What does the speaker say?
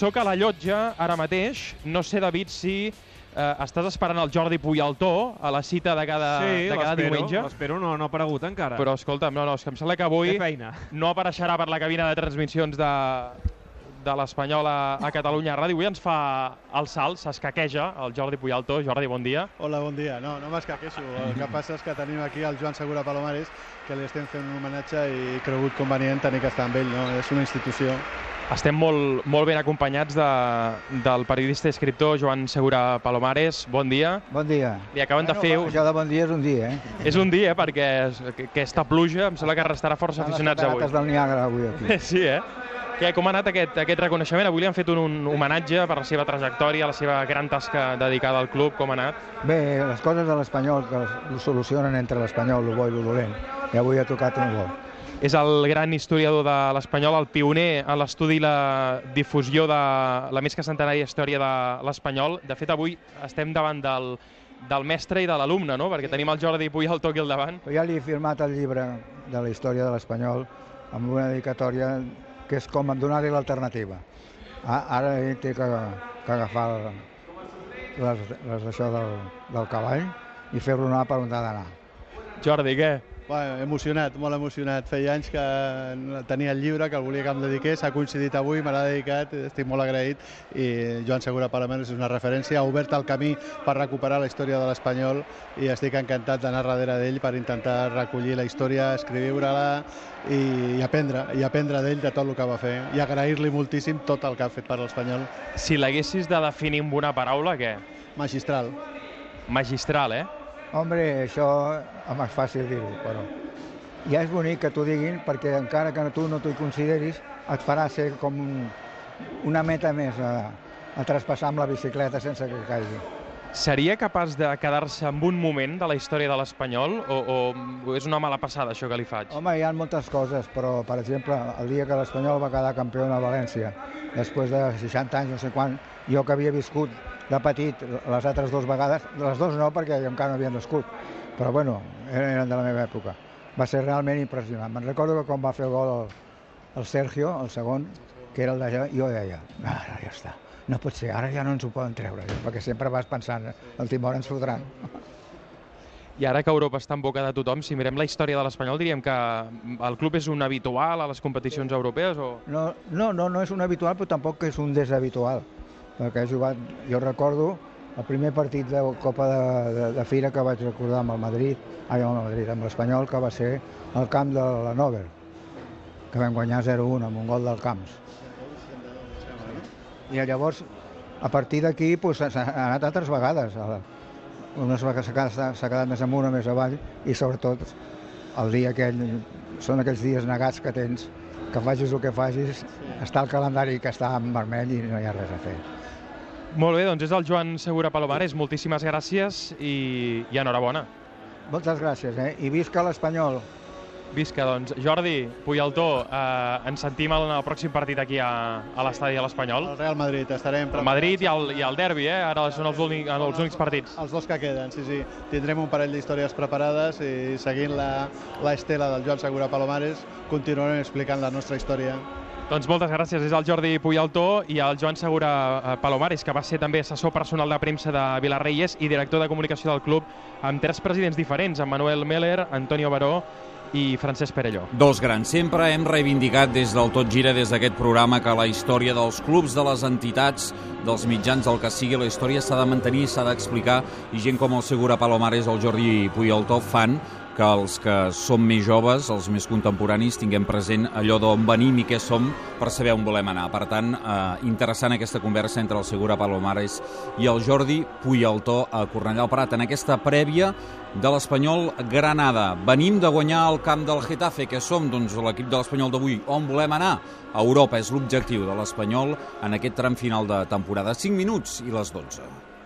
Soc a la llotja ara mateix. No sé, David, si eh, estàs esperant el Jordi Puyaltó a la cita de cada, Sí, de cada diumenge. l'espero, no, no ha aparegut encara. Però escolta'm, no, no, és que em sembla que avui no apareixerà per la cabina de transmissions de, de l'Espanyol a, a Catalunya Ràdio. Avui ens fa el salt, s'escaqueja el Jordi Puyalto. Jordi, bon dia. Hola, bon dia. No, no m'escaqueixo. El que passa és que tenim aquí el Joan Segura Palomares, que li estem fent un homenatge i he cregut convenient tenir que estar amb ell. No? És una institució. Estem molt, molt ben acompanyats de, del periodista i escriptor Joan Segura Palomares. Bon dia. Bon dia. Li acaben de fer... Això de bon dia és un dia, eh? És un dia, perquè aquesta pluja em sembla que restarà força Estan aficionats avui. catarates del Niàgara avui aquí. Sí, eh? Què, com ha anat aquest, aquest reconeixement? Avui li han fet un, un homenatge per la seva trajectòria, la seva gran tasca dedicada al club. Com ha anat? Bé, les coses de l'Espanyol que ho solucionen entre l'Espanyol, el bo i el dolent. I avui ha tocat un bo. És el gran historiador de l'Espanyol, el pioner en l'estudi i la difusió de la més que centenària història de l'Espanyol. De fet, avui estem davant del, del mestre i de l'alumne, no? Perquè tenim el Jordi Puyol aquí al davant. Però ja li he firmat el llibre de la història de l'Espanyol amb una dedicatòria que és com donar-li l'alternativa. Ara ell té que, que agafar les, les d'això del, del cavall i fer-lo anar per on ha d'anar. Jordi, què? Bueno, emocionat, molt emocionat. Feia anys que tenia el llibre, que el volia que em dediqués, ha coincidit avui, me l'ha dedicat, estic molt agraït i Joan Segura Palomares és una referència, ha obert el camí per recuperar la història de l'Espanyol i estic encantat d'anar darrere d'ell per intentar recollir la història, escriure-la i, i aprendre, i aprendre d'ell de tot el que va fer i agrair-li moltíssim tot el que ha fet per l'Espanyol. Si l'haguessis de definir amb una paraula, què? Magistral. Magistral, eh? Hombre, això home, és fàcil dir-ho, però ja és bonic que t'ho diguin perquè encara que tu no t'ho consideris et farà ser com un, una meta més a, a traspassar amb la bicicleta sense que caigui. Seria capaç de quedar-se amb un moment de la història de l'Espanyol o, o és una mala passada això que li faig? Home, hi ha moltes coses, però, per exemple, el dia que l'Espanyol va quedar campió a València, després de 60 anys, no sé quan, jo que havia viscut de petit les altres dues vegades, les dues no, perquè jo encara no havia nascut, però bueno, eren de la meva època. Va ser realment impressionant. Me'n recordo que quan va fer el gol el, el Sergio, el segon, que era el d'allà, jo deia, ara ja està, no pot ser, ara ja no ens ho poden treure, perquè sempre vas pensant, el Timor ens fotran. I ara que Europa està en boca de tothom, si mirem la història de l'Espanyol, diríem que el club és un habitual a les competicions europees o... No, no, no, no és un habitual, però tampoc és un deshabitual. Perquè he jugat, jo recordo el primer partit de Copa de, de, de Fira que vaig recordar amb el Madrid, ai, amb el Madrid, amb l'Espanyol, que va ser al camp de la Nover, que vam guanyar 0-1 amb un gol del Camps. I llavors, a partir d'aquí, doncs, s'ha anat altres vegades. Unes vegades s'ha quedat, quedat més amunt o més avall, i sobretot el dia aquell, són aquells dies negats que tens, que facis el que facis, està el calendari que està en vermell i no hi ha res a fer. Molt bé, doncs és el Joan Segura Palomares. Moltíssimes gràcies i, i enhorabona. Moltes gràcies, eh? I visca l'Espanyol. Visca, doncs. Jordi, Puyaltó, eh, ens sentim en el pròxim partit aquí a, a l'estadi de l'Espanyol. El Real Madrid, estarem... El Madrid i el, i el derbi, eh? Ara són els, únics, els únics partits. Els dos que queden, sí, sí. Tindrem un parell d'històries preparades i seguint la, la estela del Joan Segura Palomares continuarem explicant la nostra història. Doncs moltes gràcies. És el Jordi Puyaltó i el Joan Segura eh, Palomares, que va ser també assessor personal de premsa de Vilarreyes i director de comunicació del club amb tres presidents diferents, amb Manuel Meller, Antonio Baró i Francesc Perelló. Dos grans. Sempre hem reivindicat des del Tot Gira, des d'aquest programa, que la història dels clubs, de les entitats, dels mitjans, del que sigui, la història s'ha de mantenir, s'ha d'explicar, i gent com el Segura Palomares, el Jordi Puyaltó, fan que els que som més joves, els més contemporanis, tinguem present allò d'on venim i què som per saber on volem anar. Per tant, eh, interessant aquesta conversa entre el Segura Palomares i el Jordi Puyaltó a Cornellà al Prat en aquesta prèvia de l'Espanyol Granada. Venim de guanyar el camp del Getafe, que som doncs, l'equip de l'Espanyol d'avui. On volem anar? A Europa és l'objectiu de l'Espanyol en aquest tram final de temporada. 5 minuts i les 12.